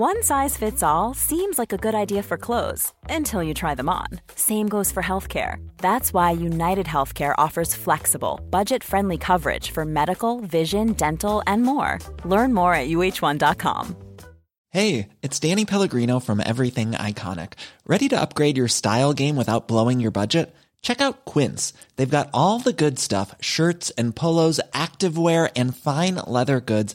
One size fits all seems like a good idea for clothes until you try them on. Same goes for healthcare. That's why United Healthcare offers flexible, budget friendly coverage for medical, vision, dental, and more. Learn more at uh1.com. Hey, it's Danny Pellegrino from Everything Iconic. Ready to upgrade your style game without blowing your budget? Check out Quince. They've got all the good stuff shirts and polos, activewear, and fine leather goods,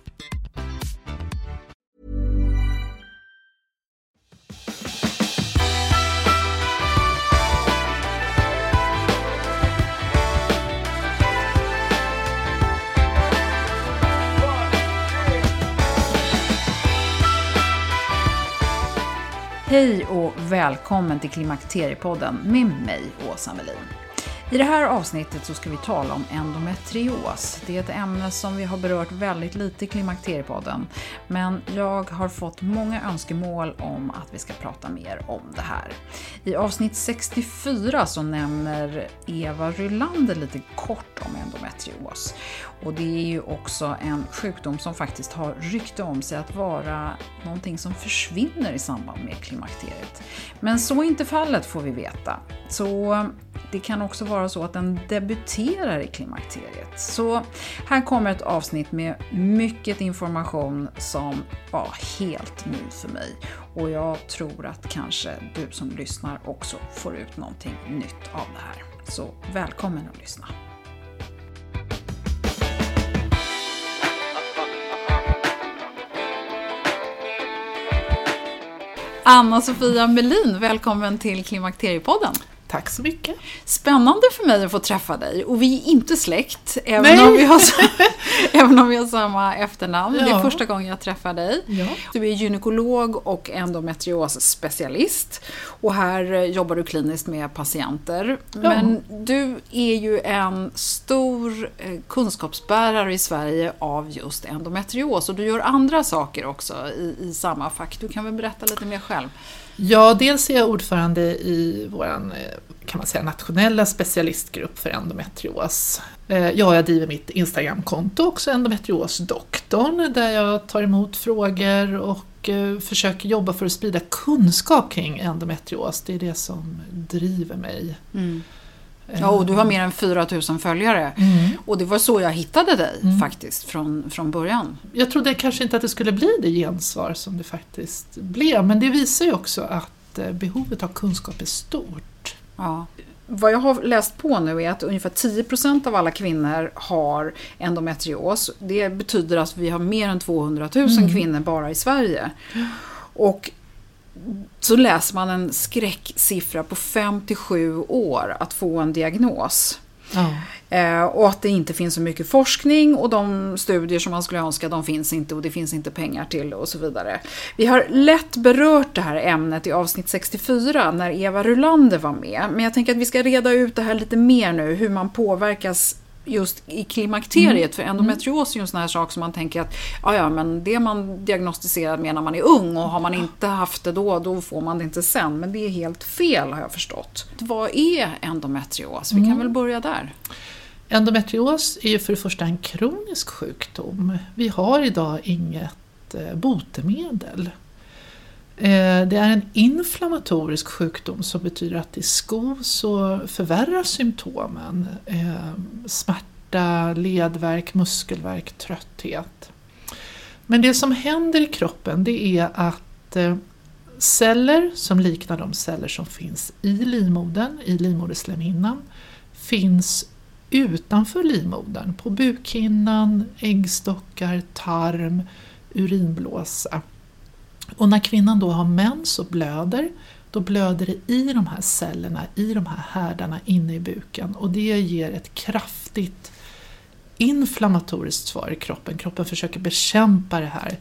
Hej och välkommen till Klimakteriepodden med mig, Åsa Melin. I det här avsnittet så ska vi tala om endometrios. Det är ett ämne som vi har berört väldigt lite i Klimakteriepodden. Men jag har fått många önskemål om att vi ska prata mer om det här. I avsnitt 64 så nämner Eva Rylander lite kort om endometrios. Och det är ju också en sjukdom som faktiskt har rykte om sig att vara någonting som försvinner i samband med klimakteriet. Men så är inte fallet får vi veta. Så det kan också vara så att den debuterar i klimakteriet. Så här kommer ett avsnitt med mycket information som var helt ny för mig. Och jag tror att kanske du som lyssnar också får ut någonting nytt av det här. Så välkommen att lyssna! Anna-Sofia Melin, välkommen till Klimakteriepodden. Tack så mycket. Spännande för mig att få träffa dig. Och vi är inte släkt, även, om vi, har, även om vi har samma efternamn. Ja. Det är första gången jag träffar dig. Ja. Du är gynekolog och endometriosspecialist. Och här jobbar du kliniskt med patienter. Ja. Men du är ju en stor eh, kunskapsbärare i Sverige av just endometrios. Och du gör andra saker också i, i samma fack. Du kan väl berätta lite mer själv? Ja, dels är jag ordförande i vår eh, kan man säga, nationella specialistgrupp för endometrios. Eh, ja, jag driver mitt Instagramkonto också, endometriosdoktorn, där jag tar emot frågor och eh, försöker jobba för att sprida kunskap kring endometrios. Det är det som driver mig. Mm. Ja, och du har mer än 4000 följare. Mm. Och det var så jag hittade dig mm. faktiskt från, från början. Jag trodde kanske inte att det skulle bli det gensvar som det faktiskt blev. Men det visar ju också att eh, behovet av kunskap är stort. Ja. Vad jag har läst på nu är att ungefär 10% av alla kvinnor har endometrios. Det betyder att vi har mer än 200 000 mm. kvinnor bara i Sverige. Och så läser man en skräcksiffra på 5 till 7 år att få en diagnos. Ja. Eh, och att det inte finns så mycket forskning och de studier som man skulle önska de finns inte och det finns inte pengar till och så vidare. Vi har lätt berört det här ämnet i avsnitt 64 när Eva Rulander var med. Men jag tänker att vi ska reda ut det här lite mer nu, hur man påverkas just i klimakteriet. Mm. För endometrios är ju en sån här sak som man tänker att ja, ja, men det man diagnostiserad med när man är ung och har man inte haft det då, då får man det inte sen. Men det är helt fel har jag förstått. Vad är endometrios? Vi kan mm. väl börja där. Endometrios är ju för det första en kronisk sjukdom. Vi har idag inget eh, botemedel. Eh, det är en inflammatorisk sjukdom som betyder att i skov så förvärras symptomen. Eh, smärta, ledvärk, muskelvärk, trötthet. Men det som händer i kroppen det är att eh, celler som liknar de celler som finns i livmodern, i livmoderslemhinnan, finns utanför livmodern, på bukhinnan, äggstockar, tarm, urinblåsa. Och när kvinnan då har mens och blöder, då blöder det i de här cellerna, i de här härdarna inne i buken. Och det ger ett kraftigt inflammatoriskt svar i kroppen. Kroppen försöker bekämpa det här.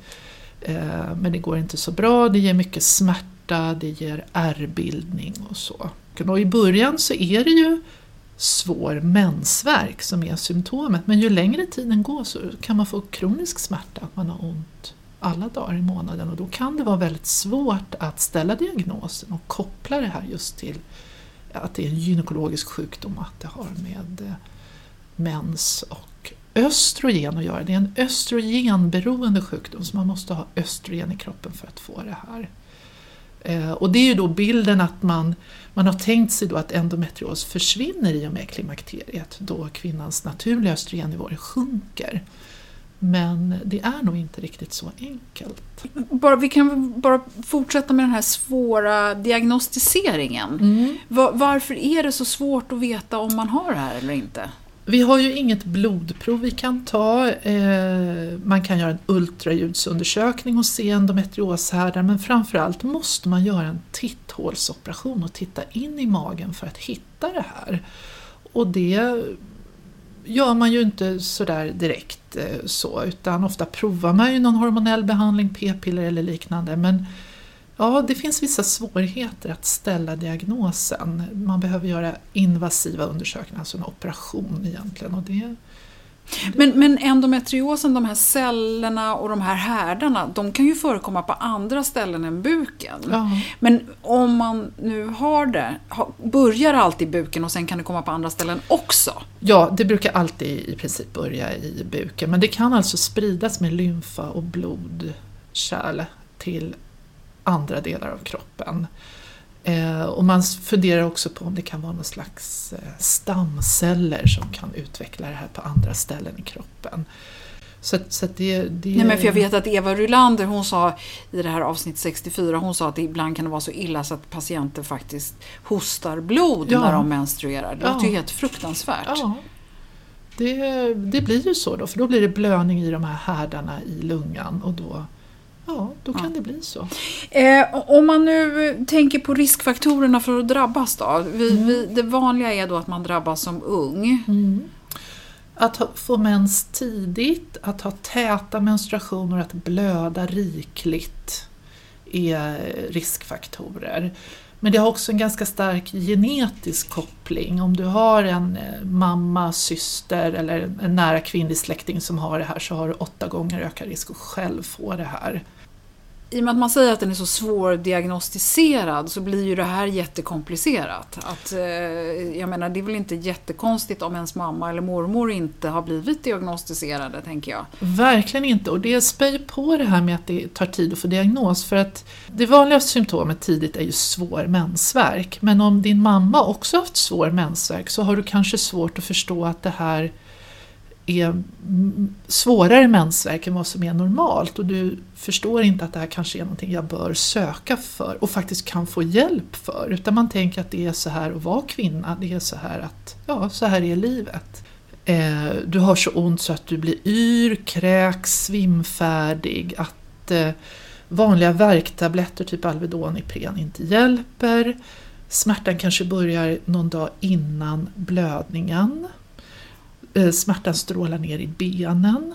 Eh, men det går inte så bra, det ger mycket smärta, det ger ärrbildning och så. Och i början så är det ju svår mensvärk som är symptomet. Men ju längre tiden går så kan man få kronisk smärta, att man har ont alla dagar i månaden och då kan det vara väldigt svårt att ställa diagnosen och koppla det här just till att det är en gynekologisk sjukdom och att det har med eh, mens och östrogen att göra. Det är en östrogenberoende sjukdom så man måste ha östrogen i kroppen för att få det här. Eh, och det är ju då bilden att man, man har tänkt sig då att endometrios försvinner i och med klimakteriet då kvinnans naturliga östrogennivåer sjunker. Men det är nog inte riktigt så enkelt. Bara, vi kan bara fortsätta med den här svåra diagnostiseringen. Mm. Var, varför är det så svårt att veta om man har det här eller inte? Vi har ju inget blodprov vi kan ta. Eh, man kan göra en ultraljudsundersökning och se endometrioshärdar men framförallt måste man göra en titthålsoperation och titta in i magen för att hitta det här. Och det gör man ju inte sådär direkt Eh, så utan ofta provar man ju någon hormonell behandling, p-piller eller liknande men ja, det finns vissa svårigheter att ställa diagnosen. Man behöver göra invasiva undersökningar, alltså en operation egentligen. Och det, men, men endometriosen, de här cellerna och de här härdarna, de kan ju förekomma på andra ställen än buken. Ja. Men om man nu har det, börjar alltid i buken och sen kan det komma på andra ställen också? Ja, det brukar alltid i princip börja i buken. Men det kan alltså spridas med lymfa och blodkärl till andra delar av kroppen. Eh, och man funderar också på om det kan vara någon slags eh, stamceller som kan utveckla det här på andra ställen i kroppen. Så, så det, det... Nej, men för jag vet att Eva Rylander hon sa i det här avsnitt 64, hon sa att ibland kan det vara så illa så att patienter faktiskt hostar blod ja. när de menstruerar. Det ja. låter ju helt fruktansvärt. Ja. Det, det blir ju så då, för då blir det blödning i de här härdarna i lungan och då Ja, då kan ja. det bli så. Eh, om man nu tänker på riskfaktorerna för att drabbas då. Vi, mm. vi, det vanliga är då att man drabbas som ung. Mm. Att ha, få mens tidigt, att ha täta menstruationer, att blöda rikligt är riskfaktorer. Men det har också en ganska stark genetisk koppling. Om du har en eh, mamma, syster eller en nära kvinnlig släkting som har det här så har du åtta gånger ökad risk att själv få det här i och med att man säger att den är så svårdiagnostiserad så blir ju det här jättekomplicerat. Att, eh, jag menar, det är väl inte jättekonstigt om ens mamma eller mormor inte har blivit diagnostiserade, tänker jag. Verkligen inte, och det spär på det här med att det tar tid att få diagnos. För att det vanligaste symptomet tidigt är ju svår mensvärk. Men om din mamma också haft svår mensvärk så har du kanske svårt att förstå att det här är svårare mensvärk än vad som är normalt och du förstår inte att det här kanske är någonting jag bör söka för och faktiskt kan få hjälp för. Utan man tänker att det är så här att vara kvinna, det är så här att, ja, så här är livet. Eh, du har så ont så att du blir yr, kräks, svimfärdig, att eh, vanliga värktabletter typ Alvedon, Ipren inte hjälper. Smärtan kanske börjar någon dag innan blödningen Eh, smärtan strålar ner i benen.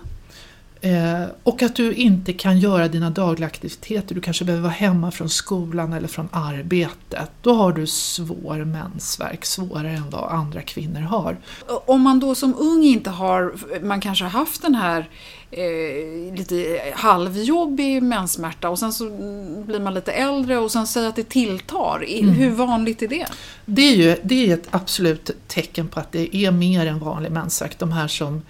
Eh, och att du inte kan göra dina dagliga aktiviteter, du kanske behöver vara hemma från skolan eller från arbetet. Då har du svår mensvärk, svårare än vad andra kvinnor har. Om man då som ung inte har, man kanske har haft den här eh, lite halvjobbig menssmärta och sen så blir man lite äldre och sen säger att det tilltar. Mm. Hur vanligt är det? Det är ju det är ett absolut tecken på att det är mer än vanlig mensvärk. De här som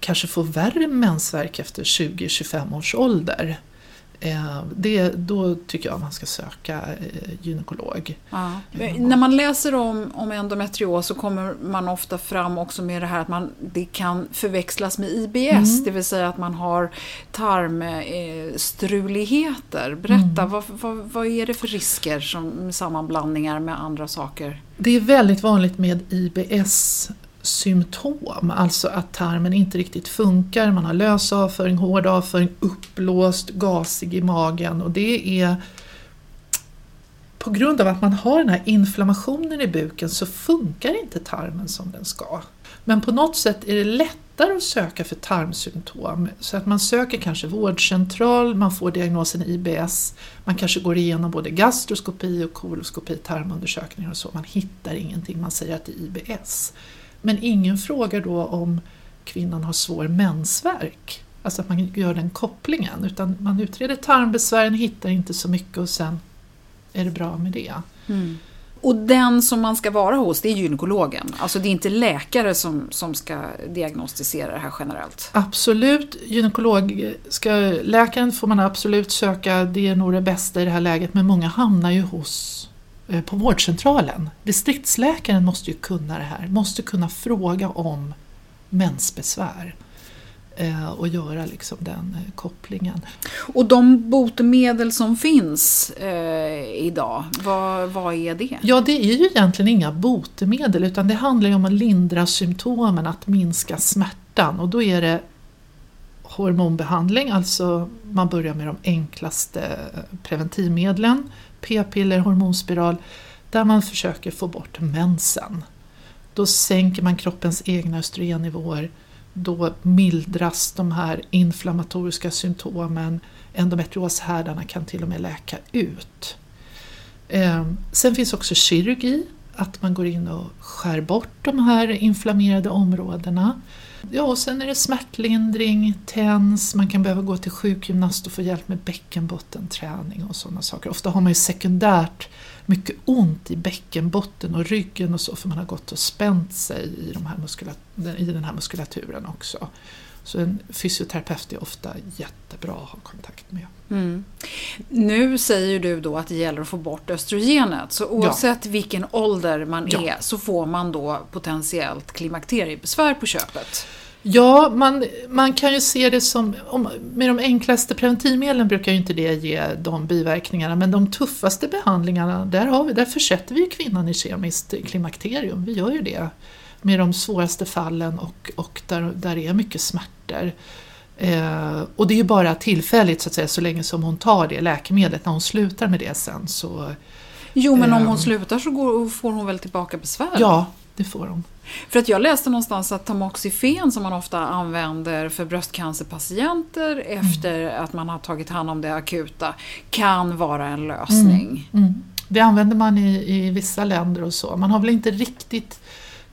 kanske får värre mensvärk efter 20-25 års ålder. Eh, det, då tycker jag man ska söka eh, gynekolog. Ja. När man läser om, om endometrios så kommer man ofta fram också med det här att man, det kan förväxlas med IBS, mm. det vill säga att man har tarmstruligheter. Berätta, mm. vad, vad, vad, är det för risker som sammanblandningar med andra saker? Det är väldigt vanligt med IBS symptom, alltså att tarmen inte riktigt funkar, man har lös avföring, hård avföring, uppblåst, gasig i magen. Och det är på grund av att man har den här inflammationen i buken så funkar inte tarmen som den ska. Men på något sätt är det lättare att söka för tarmsymptom. Så att man söker kanske vårdcentral, man får diagnosen IBS, man kanske går igenom både gastroskopi och koloskopi, tarmundersökningar och så, man hittar ingenting, man säger att det är IBS. Men ingen frågar då om kvinnan har svår mensvärk, alltså att man gör den kopplingen, utan man utreder tarmbesvären, hittar inte så mycket och sen är det bra med det. Mm. Och den som man ska vara hos, det är gynekologen. Alltså det är inte läkare som, som ska diagnostisera det här generellt. Absolut, gynekolog ska, läkaren får man absolut söka, det är nog det bästa i det här läget, men många hamnar ju hos på vårdcentralen. Distriktsläkaren måste ju kunna det här, måste kunna fråga om mensbesvär. Eh, och göra liksom den eh, kopplingen. Och de botemedel som finns eh, idag, vad, vad är det? Ja, det är ju egentligen inga botemedel utan det handlar om att lindra symptomen, att minska smärtan och då är det hormonbehandling, alltså man börjar med de enklaste preventivmedlen, p-piller, hormonspiral, där man försöker få bort mensen. Då sänker man kroppens egna östrogennivåer då mildras de här inflammatoriska symptomen. Endometrioshärdarna kan till och med läka ut. Ehm, sen finns också kirurgi, att man går in och skär bort de här inflammerade områdena. Ja, och sen är det smärtlindring, TENS, man kan behöva gå till sjukgymnast och få hjälp med bäckenbottenträning och sådana saker. Ofta har man ju sekundärt mycket ont i bäckenbotten och ryggen och så för man har gått och spänt sig i, de här i den här muskulaturen också. Så en fysioterapeut är ofta jättebra att ha kontakt med. Mm. Nu säger du då att det gäller att få bort östrogenet, så oavsett ja. vilken ålder man ja. är så får man då potentiellt klimakteriebesvär på köpet. Ja, man, man kan ju se det som, om, med de enklaste preventivmedlen brukar ju inte det ge de biverkningarna, men de tuffaste behandlingarna, där, har vi, där försätter vi kvinnan i kemiskt klimakterium, vi gör ju det med de svåraste fallen och, och där, där det är mycket smärtor. Eh, och det är ju bara tillfälligt så att säga, så länge som hon tar det läkemedlet, när hon slutar med det sen så... Jo, men om hon eh, slutar så går, får hon väl tillbaka besvär? Ja, det får hon. För att jag läste någonstans att tamoxifen som man ofta använder för bröstcancerpatienter mm. efter att man har tagit hand om det akuta kan vara en lösning. Mm. Mm. Det använder man i, i vissa länder och så. Man har väl inte riktigt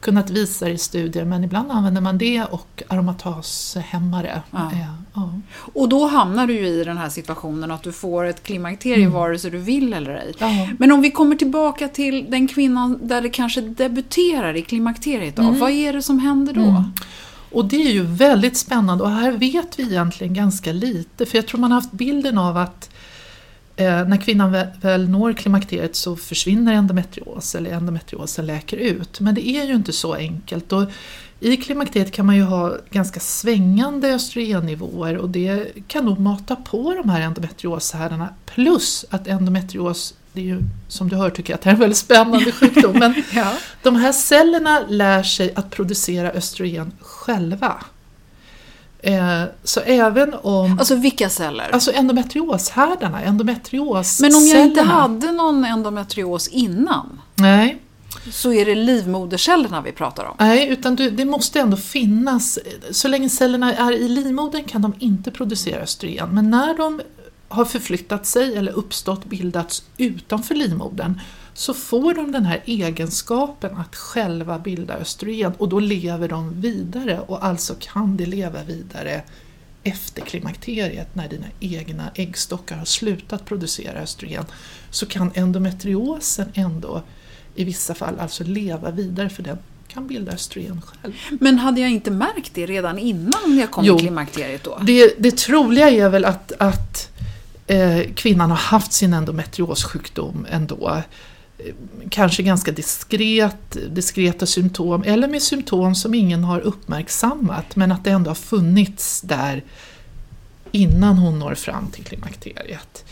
kunnat visa i studier men ibland använder man det och aromatashämmare. Ja. Ja. Och då hamnar du ju i den här situationen att du får ett klimakterium mm. vare sig du vill eller ej. Ja. Men om vi kommer tillbaka till den kvinnan där det kanske debuterar i klimakteriet, då, mm. vad är det som händer då? Mm. Och det är ju väldigt spännande och här vet vi egentligen ganska lite för jag tror man har haft bilden av att Eh, när kvinnan väl, väl når klimakteriet så försvinner endometrios eller endometriosen läker ut. Men det är ju inte så enkelt. Och I klimakteriet kan man ju ha ganska svängande östrogennivåer och det kan nog mata på de här endometrioshärdarna. Plus att endometrios, det är ju som du hör tycker jag att det är en väldigt spännande sjukdom, men ja. de här cellerna lär sig att producera östrogen själva. Eh, så även om... Alltså vilka celler? Alltså endometrioshärdarna, endometrios Men om jag inte hade någon endometrios innan? Nej. Så är det livmodercellerna vi pratar om? Nej, utan du, det måste ändå finnas. Så länge cellerna är i livmodern kan de inte producera östrogen. Men när de har förflyttat sig eller uppstått, bildats utanför livmodern så får de den här egenskapen att själva bilda östrogen och då lever de vidare och alltså kan de leva vidare efter klimakteriet när dina egna äggstockar har slutat producera östrogen så kan endometriosen ändå i vissa fall alltså leva vidare för den kan bilda östrogen själv. Men hade jag inte märkt det redan innan jag kom jo, i klimakteriet då? Det, det troliga är väl att, att eh, kvinnan har haft sin endometriossjukdom ändå kanske ganska diskret, diskreta symptom eller med symptom som ingen har uppmärksammat men att det ändå har funnits där innan hon når fram till klimakteriet.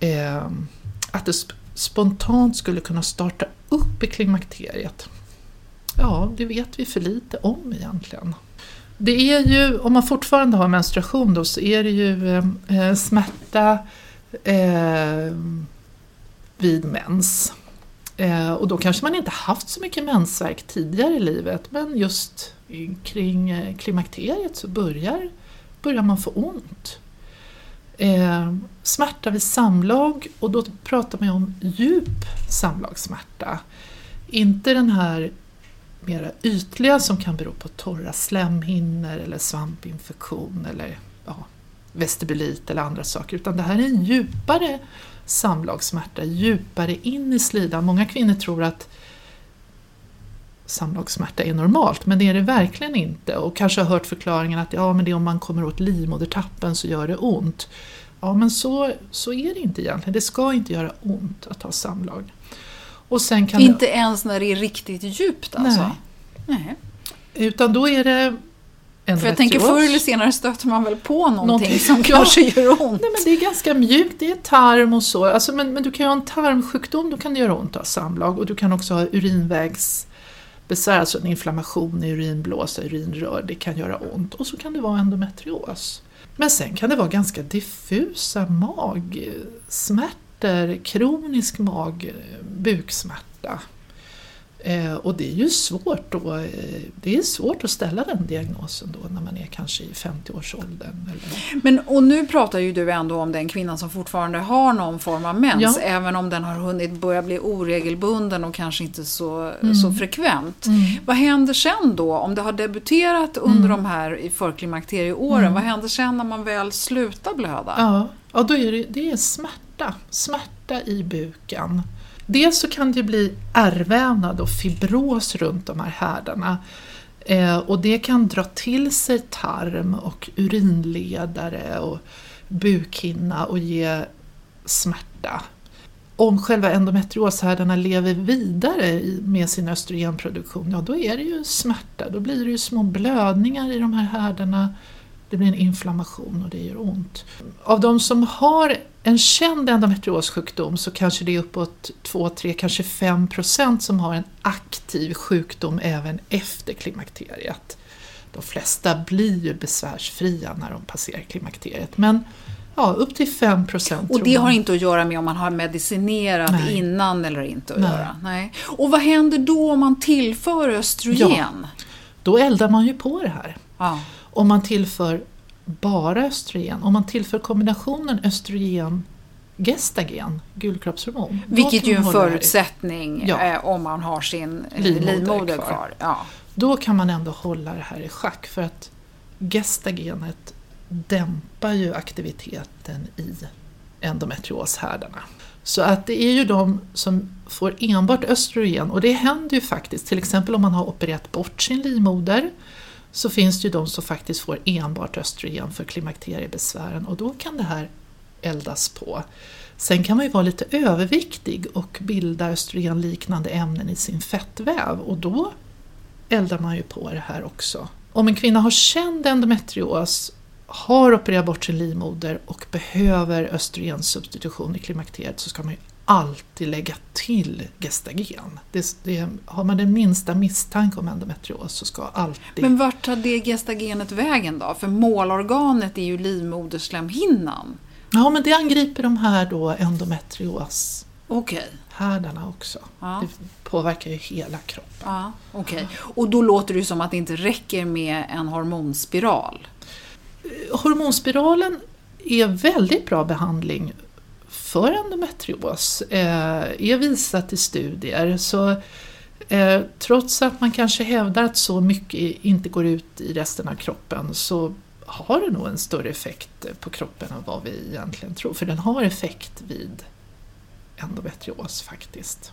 Eh, att det sp spontant skulle kunna starta upp i klimakteriet. Ja, det vet vi för lite om egentligen. Det är ju, om man fortfarande har menstruation då, så är det ju eh, eh smärta eh, vid mens. Eh, och då kanske man inte haft så mycket mensvärk tidigare i livet men just kring eh, klimakteriet så börjar, börjar man få ont. Eh, smärta vid samlag och då pratar man ju om djup samlagssmärta. Inte den här mera ytliga som kan bero på torra slemhinnor eller svampinfektion eller ja, vestibulit eller andra saker utan det här är en djupare samlagssmärta, djupare in i slidan. Många kvinnor tror att samlagssmärta är normalt men det är det verkligen inte och kanske har hört förklaringen att ja, men det är om man kommer åt livmodertappen så gör det ont. Ja men så, så är det inte egentligen, det ska inte göra ont att ha samlag. Och sen kan inte det... ens när det är riktigt djupt alltså? Nej. Nej. Utan då är det för jag tänker förr eller senare stöter man väl på någonting, någonting som kanske gör ont. Nej, men det är ganska mjukt, det är tarm och så. Alltså, men, men du kan ju ha en tarmsjukdom, då kan det göra ont att ha samlag. Och du kan också ha urinvägsbesvär, alltså en inflammation i urinblåsa, urinrör, det kan göra ont. Och så kan det vara endometrios. Men sen kan det vara ganska diffusa magsmärtor, kronisk mag, buksmärta. Eh, och det är ju svårt då, eh, det är svårt att ställa den diagnosen då när man är kanske i 50-årsåldern. Men och nu pratar ju du ändå om den kvinnan som fortfarande har någon form av mens, ja. även om den har hunnit börja bli oregelbunden och kanske inte så, mm. så frekvent. Mm. Vad händer sen då, om det har debuterat under mm. de här förklimakterieåren, mm. vad händer sen när man väl slutar blöda? Ja, ja då är det, det är smärta, smärta i buken. Dels så kan det bli ärrvävnad och fibros runt de här härdarna. Eh, och det kan dra till sig tarm och urinledare och bukhinna och ge smärta. Om själva endometrioshärdarna lever vidare med sin östrogenproduktion, ja då är det ju smärta. Då blir det ju små blödningar i de här härdarna det blir en inflammation och det gör ont. Av de som har en känd endometriossjukdom så kanske det är uppåt 2, 3, kanske 5 procent som har en aktiv sjukdom även efter klimakteriet. De flesta blir ju besvärsfria när de passerar klimakteriet men ja, upp till 5 procent. Och det har inte att göra med om man har medicinerat Nej. innan eller inte att Nej. göra? Nej. Och vad händer då om man tillför östrogen? Ja, då eldar man ju på det här. Ja om man tillför bara östrogen, om man tillför kombinationen östrogen gestagen, gulkroppshormon. Vilket ju är en förutsättning ja. eh, om man har sin livmoder, livmoder kvar. kvar. Ja. Då kan man ändå hålla det här i schack för att gestagenet dämpar ju aktiviteten i endometrioshärdarna. Så att det är ju de som får enbart östrogen och det händer ju faktiskt, till exempel om man har opererat bort sin livmoder så finns det ju de som faktiskt får enbart östrogen för klimakteriebesvären och då kan det här eldas på. Sen kan man ju vara lite överviktig och bilda östrogenliknande ämnen i sin fettväv och då eldar man ju på det här också. Om en kvinna har känd endometrios, har opererat bort sin livmoder och behöver östrogensubstitution i klimakteriet så ska man ju alltid lägga till gestagen. Det, det, har man den minsta misstanke om endometrios så ska alltid... Men vart tar det gestagenet vägen då? För målorganet är ju livmoderslemhinnan. Ja, men det angriper de här då endometrios okay. härdarna också. Ja. Det påverkar ju hela kroppen. Ja, okay. Och då låter det som att det inte räcker med en hormonspiral. Hormonspiralen är väldigt bra behandling för endometrios eh, är visat i studier. Så eh, trots att man kanske hävdar att så mycket inte går ut i resten av kroppen så har det nog en större effekt på kroppen än vad vi egentligen tror. För den har effekt vid endometrios faktiskt.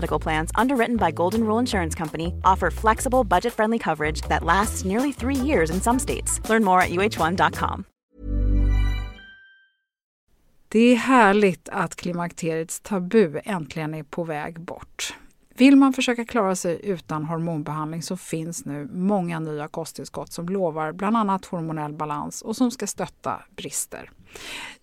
Medical Plans, underwritten by Golden Rule Insurance Company, offer flexible, budget friendly coverage that lasts nearly three years in some states. Learn more at uh1.com. Det är härligt att klimakteriets tabu äntligen är på väg bort. Vill man försöka klara sig utan hormonbehandling så finns nu många nya kosttillskott som lovar bland annat hormonell balans och som ska stötta brister.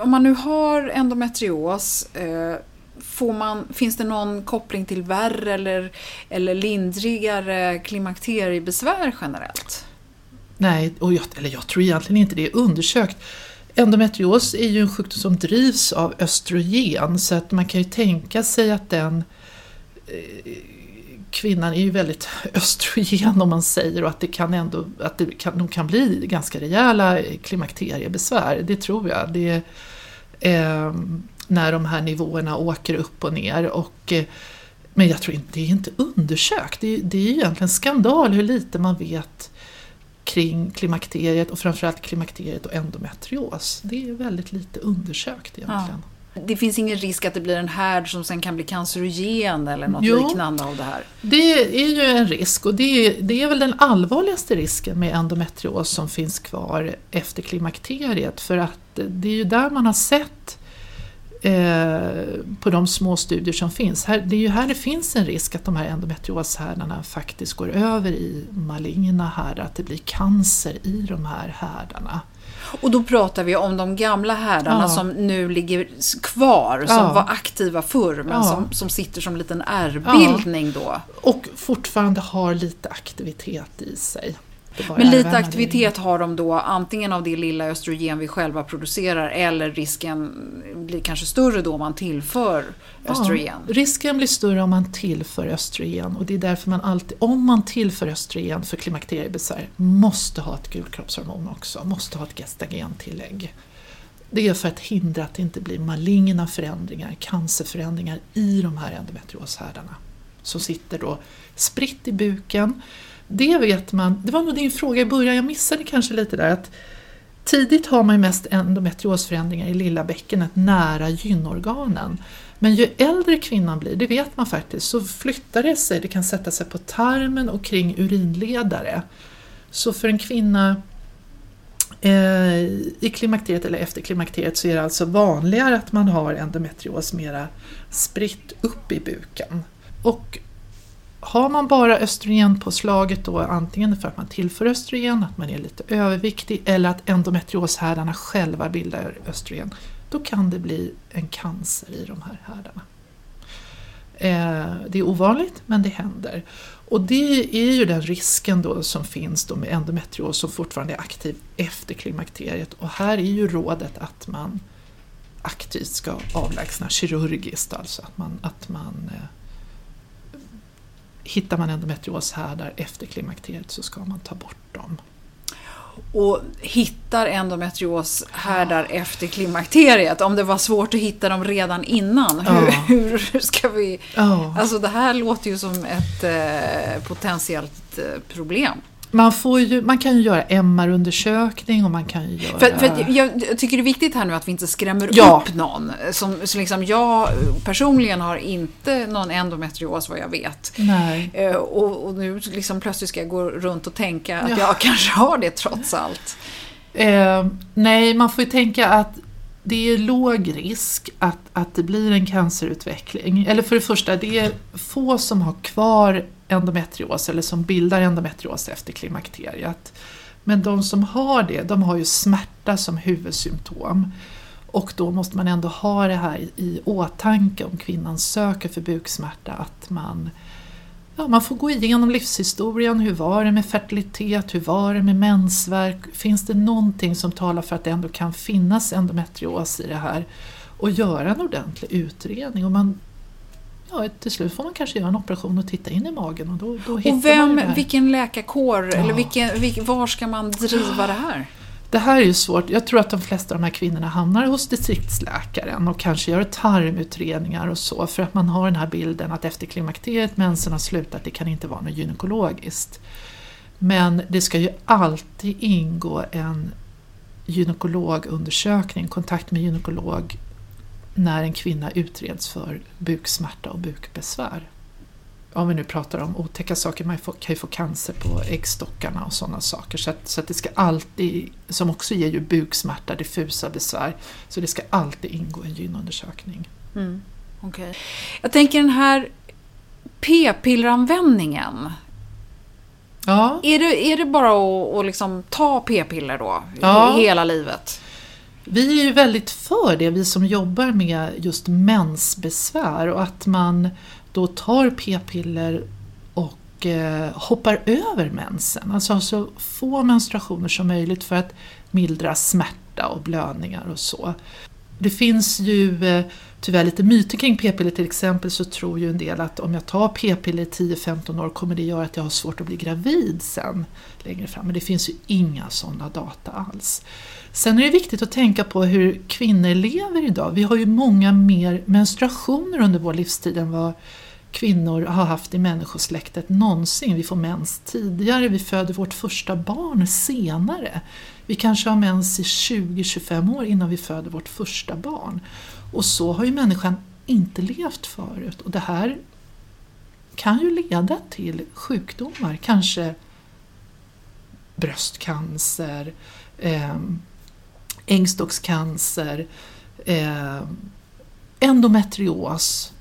Om man nu har endometrios, eh, får man, finns det någon koppling till värre eller, eller lindrigare klimakteriebesvär generellt? Nej, och jag, eller jag tror egentligen inte det är undersökt. Endometrios är ju en sjukdom som drivs av östrogen så att man kan ju tänka sig att den eh, kvinnan är ju väldigt östrogen om man säger och att det kan ändå att det kan, de kan bli ganska rejäla klimakteriebesvär. Det tror jag. Det, eh, när de här nivåerna åker upp och ner. Och, eh, men jag tror inte det är inte undersökt. Det, det är ju egentligen skandal hur lite man vet kring klimakteriet och framförallt klimakteriet och endometrios. Det är väldigt lite undersökt egentligen. Ja. Det finns ingen risk att det blir en härd som sen kan bli cancerogen eller något jo, liknande av det här? Det är ju en risk och det är, det är väl den allvarligaste risken med endometrios som finns kvar efter klimakteriet för att det är ju där man har sett eh, på de små studier som finns. Här, det är ju här det finns en risk att de här endometrioshärdarna faktiskt går över i maligna härdar, att det blir cancer i de här härdarna. Och då pratar vi om de gamla härdarna ja. som nu ligger kvar, som ja. var aktiva förr men ja. som, som sitter som en liten ärrbildning då. Och fortfarande har lite aktivitet i sig. Men lite aktivitet har de då antingen av det lilla östrogen vi själva producerar eller risken blir kanske större då om man tillför östrogen. Ja, risken blir större om man tillför östrogen och det är därför man alltid, om man tillför östrogen för klimakteriebesvär, måste ha ett gulkroppshormon också, måste ha ett gestagentillägg. Det är för att hindra att det inte blir maligna förändringar, cancerförändringar i de här endometrioshärdarna som sitter då spritt i buken det vet man, det var nog din fråga i början, jag missade kanske lite där att tidigt har man ju mest endometriosförändringar i lilla bäckenet nära gynorganen. Men ju äldre kvinnan blir, det vet man faktiskt, så flyttar det sig, det kan sätta sig på tarmen och kring urinledare. Så för en kvinna eh, i klimakteriet eller efter klimakteriet så är det alltså vanligare att man har endometrios mera spritt upp i buken. Och har man bara östrogenpåslaget då antingen för att man tillför östrogen, att man är lite överviktig eller att endometrioshärdarna själva bildar östrogen, då kan det bli en cancer i de här härdarna. Eh, det är ovanligt men det händer. Och det är ju den risken då som finns då med endometrios som fortfarande är aktiv efter klimakteriet och här är ju rådet att man aktivt ska avlägsna kirurgiskt, alltså att man, att man eh, hittar man endometrioshärdar efter klimakteriet så ska man ta bort dem. Och hittar endometrioshärdar ja. efter klimakteriet, om det var svårt att hitta dem redan innan, hur, ja. hur ska vi... Ja. Alltså det här låter ju som ett eh, potentiellt eh, problem. Man, får ju, man kan ju göra MR-undersökning och man kan ju göra... För, för jag tycker det är viktigt här nu att vi inte skrämmer Ja. upp någon. Som, så liksom jag personligen har inte någon endometrios vad jag vet. Nej. Eh, Och, och nu liksom plötsligt ska jag gå runt och tänka att Ja. jag kanske har det trots allt. Eh, nej, man får ju tänka att det är låg risk att, att det blir en cancerutveckling. Eller för det första, det är få som har kvar endometrios eller som bildar endometrios efter klimakteriet. Men de som har det, de har ju smärta som huvudsymptom. Och då måste man ändå ha det här i, i åtanke om kvinnan söker för buksmärta, att man Ja, man får gå igenom livshistorien. Hur var det med fertilitet? Hur var det med mensvärk? Finns det någonting som talar för att det ändå kan finnas endometrios i det här? Och göra en ordentlig utredning. Och man, ja, till slut får man kanske göra en operation och titta in i magen och då, då hittar Och man vem, det här. vilken läkarkår, eller Ja. vilken, vilken, var ska man driva det här? Det här är ju svårt. Jag tror att de flesta av de här kvinnorna hamnar hos distriktsläkaren och kanske gör tarmutredningar och så för att man har den här bilden att efter klimakteriet, mensen har slutat, det kan inte vara något gynekologiskt. Men det ska ju alltid ingå en gynekologundersökning, kontakt med gynekolog när en kvinna utreds för buksmärta och bukbesvär. Om vi nu pratar om otäcka saker, man kan ju få cancer på äggstockarna och sådana saker. Så att, så att det ska alltid, som också ger ju buksmärta, diffusa besvär, så det ska alltid ingå en gynundersökning. Mm. Okej. Jag tänker den här p-pilleranvändningen. Ja, Är det, är det bara att, att liksom ta p-piller då? Ja. I hela livet? vi är ju väldigt för det, vi som jobbar med just mensbesvär och att man då tar p-piller och eh, hoppar över mensen. Alltså ha så få menstruationer som möjligt för att mildra smärta och blödningar och så. Det finns ju eh, tyvärr lite myter kring p-piller. Till exempel så tror ju en del att om jag tar p-piller i 10-15 år kommer det göra att jag har svårt att bli gravid sen längre fram. Men det finns ju inga sådana data alls. Sen är det viktigt att tänka på hur kvinnor lever idag. Vi har ju många mer menstruationer under vår livstid än vad kvinnor har haft i människosläktet någonsin. Vi får mens tidigare, vi föder vårt första barn senare. Vi kanske har mens i 20-25 år innan vi föder vårt första barn. Och så har ju människan inte levt förut. Och det här kan ju leda till sjukdomar, kanske bröstcancer, ehm, ängstockscancer, eh, endometrios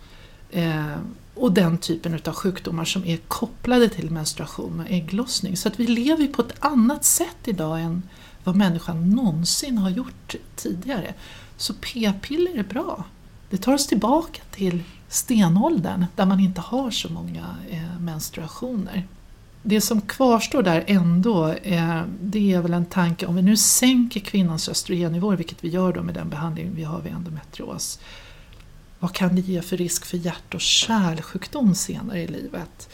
eh, och den typen av sjukdomar som är kopplade till menstruation och ägglossning. Så att vi lever på ett annat sätt idag än vad människan någonsin har gjort tidigare. Så p-piller är bra. Det tar oss tillbaka till stenåldern där man inte har så många eh, menstruationer. Det som kvarstår där ändå, eh, det är väl en tanke om vi nu sänker kvinnans östrogennivåer, vilket vi gör då med den behandling vi har vid endometrios. Vad kan det ge för risk för hjärt och kärlsjukdom senare i livet?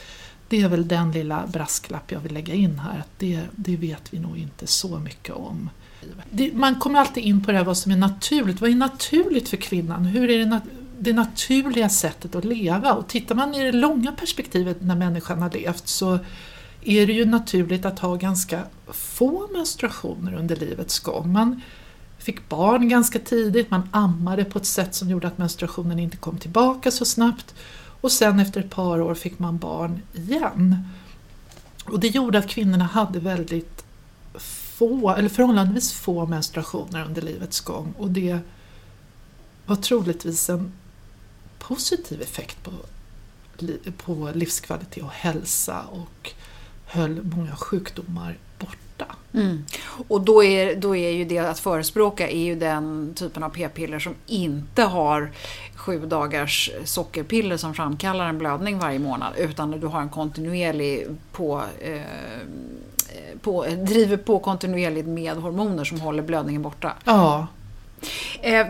Det är väl den lilla brasklapp jag vill lägga in här, att det, det vet vi nog inte så mycket om. Det, man kommer alltid in på det här vad som är naturligt. Vad är naturligt för kvinnan? Hur är det, nat- det naturliga sättet att leva? Och tittar man i det långa perspektivet när människan har levt så är det ju naturligt att ha ganska få menstruationer under livets gång. Man fick barn ganska tidigt, man ammade på ett sätt som gjorde att menstruationen inte kom tillbaka så snabbt och sen efter ett par år fick man barn igen. Och det gjorde att kvinnorna hade väldigt få, eller förhållandevis få menstruationer under livets gång och det var troligtvis en positiv effekt på, på livskvalitet och hälsa och höll många sjukdomar borta. Mm. Och då är, då är ju det att förespråka är ju den typen av p-piller som inte har sju dagars sockerpiller som framkallar en blödning varje månad utan du har en kontinuerlig på, eh, på, driver på kontinuerligt med hormoner som håller blödningen borta. Ja, Eh,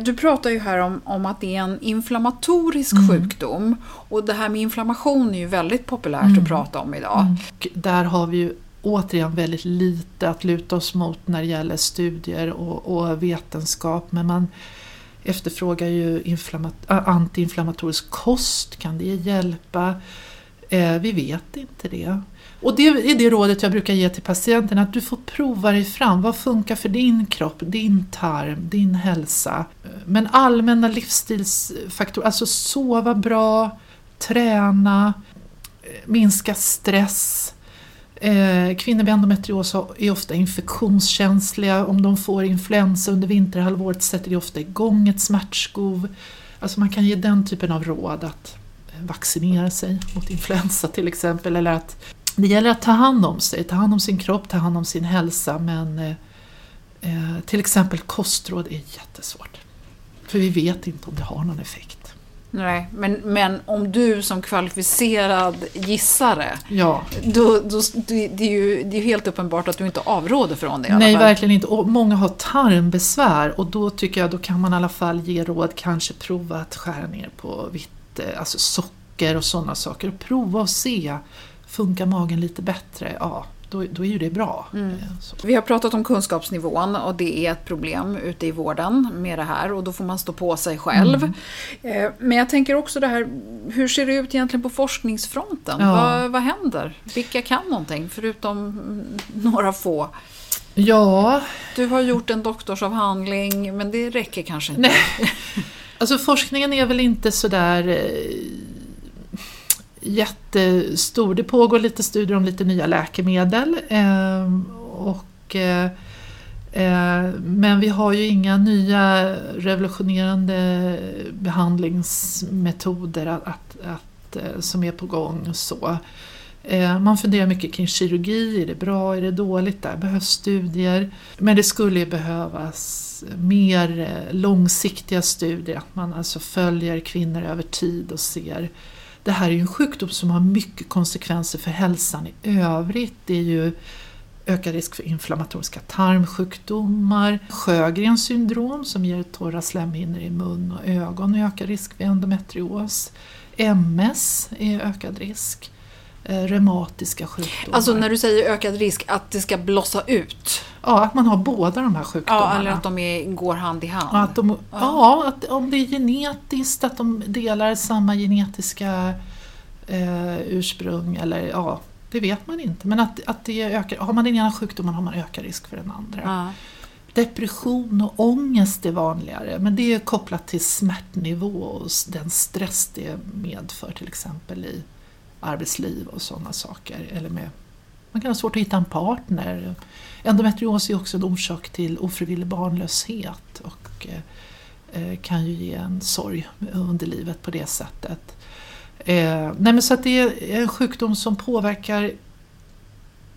Du pratar ju här om, om att det är en inflammatorisk sjukdom och det här med inflammation är ju väldigt populärt att prata om idag. och där har vi ju återigen väldigt lite att luta oss mot när det gäller studier och, och vetenskap. Men man efterfrågar ju inflammat- antiinflammatorisk kost, kan det hjälpa? Eh, vi vet inte det. Och det är det rådet jag brukar ge till patienten, att du får prova dig fram. Vad funkar för din kropp, din tarm, din hälsa? Men allmänna livsstilsfaktorer, alltså sova bra, träna, minska stress. Eh, kvinnor med endometrios är ofta infektionskänsliga. Om de får influensa under vinterhalvåret sätter det ofta igång ett smärtskov. Alltså man kan ge den typen av råd att vaccinera sig mot influensa till exempel. Eller att det gäller att ta hand om sig, ta hand om sin kropp, ta hand om sin hälsa. Men eh, eh till exempel kostråd är jättesvårt. För vi vet inte om det har någon effekt. Nej, men, men om du som kvalificerad gissare, ja. då, då, det, är ju, det är helt uppenbart att du inte avråder från det. Nej, verkligen inte. Och många har tarmbesvär och då tycker jag då kan man i alla fall ge råd, kanske prova att skära ner på vitt, eh, alltså socker och sådana saker. Och prova och se, funkar magen lite bättre? Ja, då, då är ju det bra. Mm. Eh, Vi har pratat om kunskapsnivån och det är ett problem ute i vården med det här och då får man stå på sig själv. Mm. Eh, men jag tänker också det här, hur ser det ut egentligen på forskningsfronten? Ja. Vad, vad händer? Vilka kan någonting förutom några få? Ja. Du har gjort en doktorsavhandling men det räcker kanske inte. Nej. Alltså forskningen är väl inte sådär eh, jättestor. Det pågår lite studier om lite nya läkemedel. Ehm, och, eh, eh, men vi har ju inga nya revolutionerande behandlingsmetoder att, att, att eh, som är på gång. Så. Man funderar mycket kring kirurgi, är det bra, är det dåligt? Där behövs studier. Men det skulle behövas mer långsiktiga studier, att man alltså följer kvinnor över tid och ser det här är ju en sjukdom som har mycket konsekvenser för hälsan i övrigt. Det är ju ökad risk för inflammatoriska tarmsjukdomar, Sjögrens syndrom som ger torra slemhinnor i mun och ögon och ökar risk för endometrios. MS är ökad risk. Eh, reumatiska sjukdomar. Alltså när du säger ökad risk, att det ska blossa ut? Ja, att man har båda de här sjukdomarna. Ja, eller att de är, går hand i hand. Att de, ja, ja att om det är genetiskt, att de delar samma genetiska eh, ursprung eller ja, det vet man inte. Men att, att det ökar, har man den ena sjukdomen har man ökad risk för den andra. Ja. Depression och ångest är vanligare men det är kopplat till smärtnivå och den stress det medför till exempel i arbetsliv och sådana saker. Eller med, man kan ha svårt att hitta en partner. Endometrios är också en orsak till ofrivillig barnlöshet och eh, eh, kan ju ge en sorg under livet på det sättet. Eh, nej men så att det är en sjukdom som påverkar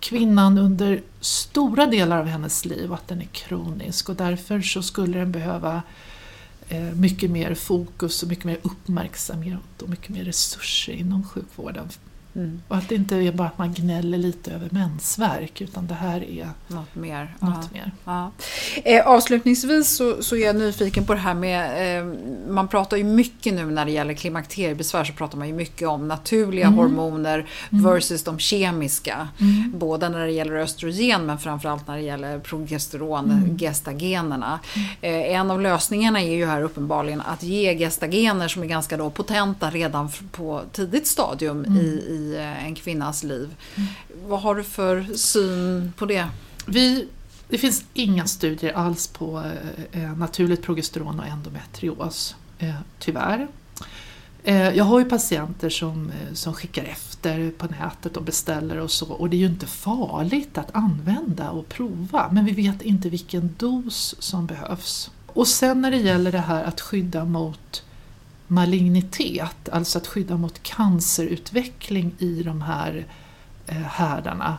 kvinnan under stora delar av hennes liv och att den är kronisk och därför så skulle den behöva eh, Eh, mycket mer fokus och mycket mer uppmärksamhet och mycket mer resurser inom sjukvården. Mm. Och att det inte är bara att man gnäller lite över mensvärk utan det här är något mer. Något ja. mer. Ja. Eh, avslutningsvis så, så, är jag nyfiken på det här med, eh, man pratar ju mycket nu när det gäller klimakteriebesvär så pratar man ju mycket om naturliga mm. hormoner mm. versus de kemiska. Mm. Både när det gäller östrogen men framförallt när det gäller progesteron, mm. gestagenerna. Mm. Eh, en av lösningarna är ju här uppenbarligen att ge gestagener som är ganska då potenta redan på tidigt stadium i, i Eh, en kvinnas liv. Mm. Vad har du för syn på det? Vi, det finns inga studier alls på eh, eh, naturligt progesteron och endometrios, eh, tyvärr. Eh, jag har ju patienter som, som skickar efter på nätet och beställer och så och det är ju inte farligt att använda och prova men vi vet inte vilken dos som behövs. Och sen när det gäller det här att skydda mot malignitet, alltså att skydda mot cancerutveckling i de här eh, härdarna,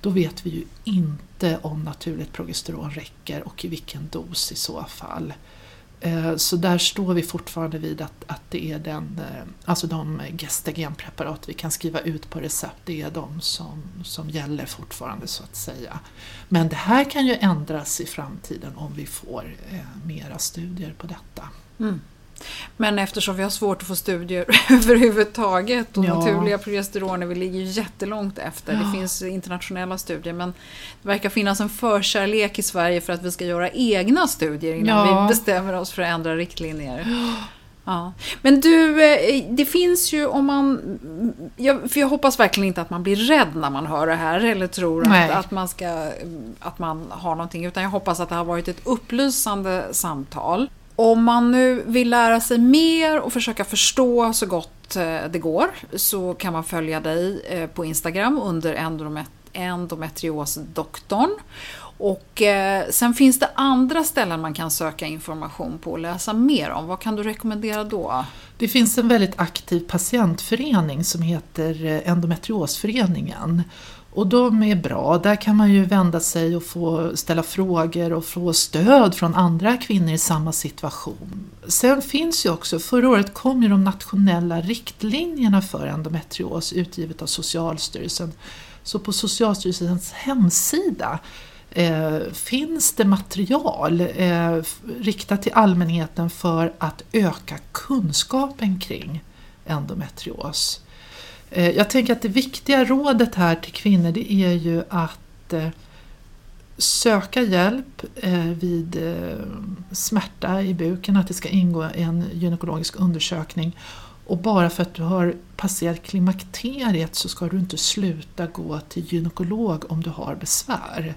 då vet vi ju inte om naturligt progesteron räcker och i vilken dos i så fall. Eh, så där står vi fortfarande vid att, att det är den, eh, alltså de gestagenpreparat vi kan skriva ut på recept, det är de som, som gäller fortfarande så att säga. Men det här kan ju ändras i framtiden om vi får mera studier på detta. Mm. Men eftersom vi har svårt att få studier överhuvudtaget och ja. naturliga progesteroner, vi ligger ju jättelångt efter. Ja. Det finns internationella studier men det verkar finnas en förkärlek i Sverige för att vi ska göra egna studier innan ja. vi bestämmer oss för att ändra riktlinjer. Ja. Men du, eh, det finns ju om man... Jag, för jag hoppas verkligen inte att man blir rädd när man hör det här eller tror att, att, man ska, att man har någonting. Utan jag hoppas att det har varit ett upplysande samtal. Om man nu vill lära sig mer och försöka förstå så gott eh, det går så kan man följa dig eh, på Instagram under endometriosdoktorn. Och eh, sen finns det andra ställen man kan söka information på och läsa mer om. Vad kan du rekommendera då? Det finns en väldigt aktiv patientförening som heter eh, Endometriosföreningen. Och de är bra. Där kan man ju vända sig och få ställa frågor och få stöd från andra kvinnor i samma situation. Sen finns ju också, förra året kom ju de nationella riktlinjerna för endometrios utgivet av Socialstyrelsen. Så på Socialstyrelsens hemsida eh, finns det material eh, riktat till allmänheten för att öka kunskapen kring endometrios. Eh, jag tänker att det viktiga rådet här till kvinnor det är ju att eh, söka hjälp eh, vid smärta i buken, att det ska ingå en gynekologisk undersökning. Och bara för att du har passerat klimakteriet så ska du inte sluta gå till gynekolog om du har besvär.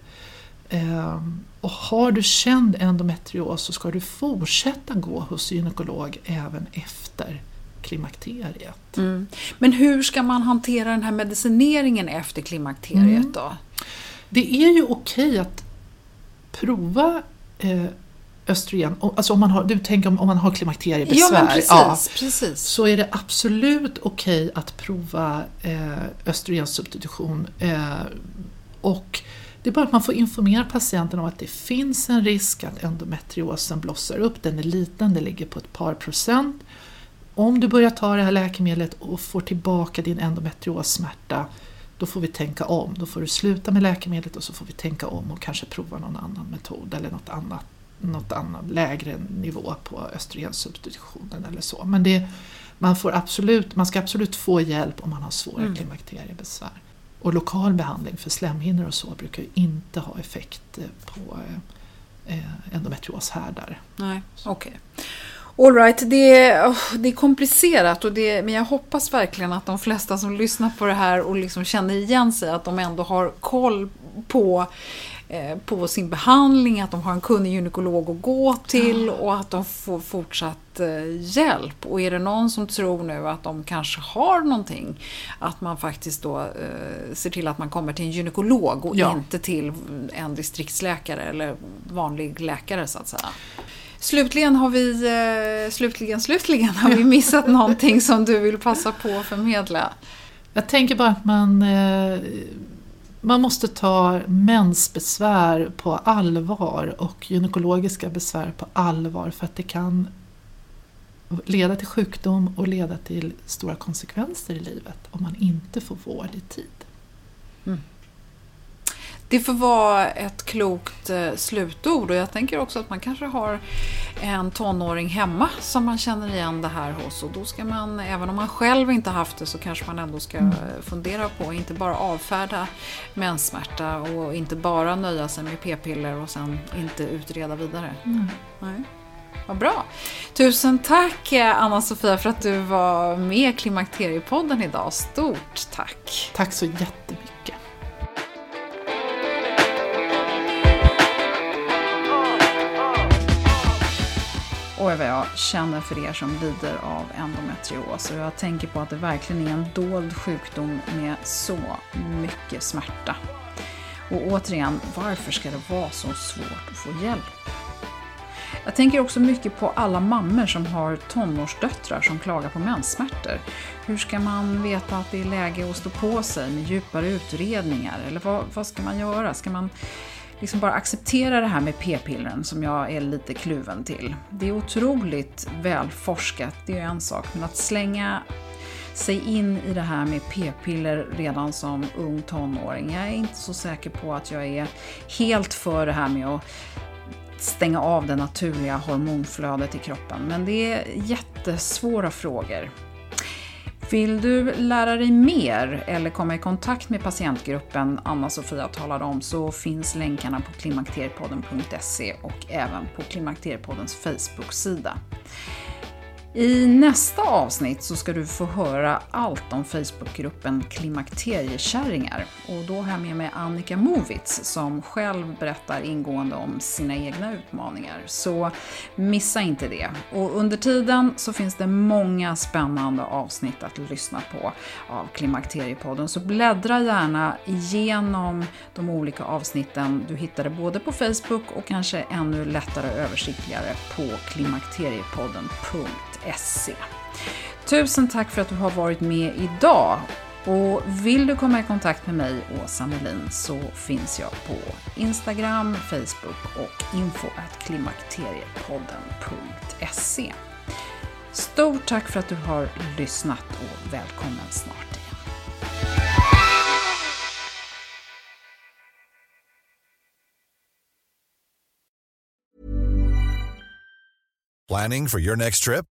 Ehm, och har du känd endometrios så ska du fortsätta gå hos gynekolog även efter klimakteriet. Mm. Men hur ska man hantera den här medicineringen efter klimakteriet mm. då? Det är ju okej att prova eh, östrogen, alltså om man har, du tänker om, om man har klimakteriebesvär, ja, precis, ja, precis. så är det absolut okej att prova eh, östrogensubstitution. Eh, och det är bara att man får informera patienten om att det finns en risk att endometriosen blossar upp. Den är liten, den ligger på ett par procent. Om du börjar ta det här läkemedlet och får tillbaka din endometriossmärta då får vi tänka om. Då får du sluta med läkemedlet och så får vi tänka om och kanske prova någon annan metod eller något annat, något annat lägre nivå på östrogensubstitutionen eller så. Men det, man, får absolut, man ska absolut få hjälp om man har svåra mm. klimakteriebesvär. Och lokal behandling för slemhinnor och så brukar ju inte ha effekt på eh, eh, endometrioshärdar. Nej, okej. Okay. Alright, det, oh, det är komplicerat och det, men jag hoppas verkligen att de flesta som lyssnar på det här och liksom känner igen sig att de ändå har koll på Eh, på sin behandling, att de har en kunnig gynekolog att gå till och att de får fortsatt eh, hjälp. Och är det någon som tror nu att de kanske har någonting, att man faktiskt då eh, ser till att man kommer till en gynekolog och ja. inte till en distriktsläkare eller vanlig läkare så att säga. Slutligen har vi, slutligen, slutligen har vi missat någonting som du vill passa på att förmedla. Jag tänker bara att man man måste ta mensbesvär på allvar och gynekologiska besvär på allvar för att det kan leda till sjukdom och leda till stora konsekvenser i livet om man inte får vård i tid. Mm. Det får vara ett klokt eh, slutord och jag tänker också att man kanske har en tonåring hemma som man känner igen det här hos och då ska man, även om man själv inte haft det, så kanske man ändå ska fundera på, inte bara avfärda menssmärta och inte bara nöja sig med p-piller och sen inte utreda vidare. Mm. Nej. Vad bra! Tusen tack Anna-Sofia för att du var med i Klimakteriepodden idag. Stort tack! Tack så jättemycket! Oj vad jag känner för er som lider av endometrios och jag tänker på att det verkligen är en dold sjukdom med så mycket smärta. Och återigen, varför ska det vara så svårt att få hjälp? Jag tänker också mycket på alla mammor som har tonårsdöttrar som klagar på menssmärtor. Hur ska man veta att det är läge att stå på sig med djupare utredningar? Eller vad, vad ska man göra? Ska man liksom bara acceptera det här med p-pillren som jag är lite kluven till. Det är otroligt välforskat, det är en sak, men att slänga sig in i det här med p-piller redan som ung tonåring. Jag är inte så säker på att jag är helt för det här med att stänga av det naturliga hormonflödet i kroppen. Men det är jättesvåra frågor. Vill du lära dig mer eller komma i kontakt med patientgruppen Anna-Sofia talade om så finns länkarna på klimakteriepodden.se och även på Klimakteriepoddens Facebook-sida. I nästa avsnitt så ska du få höra allt om Facebookgruppen Klimakteriekärringar. Och då har jag med mig Annika Movitz som själv berättar ingående om sina egna utmaningar. Så missa inte det. Och under tiden så finns det många spännande avsnitt att lyssna på av Klimakteriepodden. Så bläddra gärna igenom de olika avsnitten. Du hittade både på Facebook och kanske ännu lättare översiktligare på klimakteriepodden.se www.åsa.se. Tusen tack för att du har varit med idag. Och vill du komma i kontakt med mig, Åsa Melin, så finns jag på Instagram, Facebook och info.klimakteriepodden.se. Stort tack för att du har lyssnat och välkommen snart. Planning for your next trip?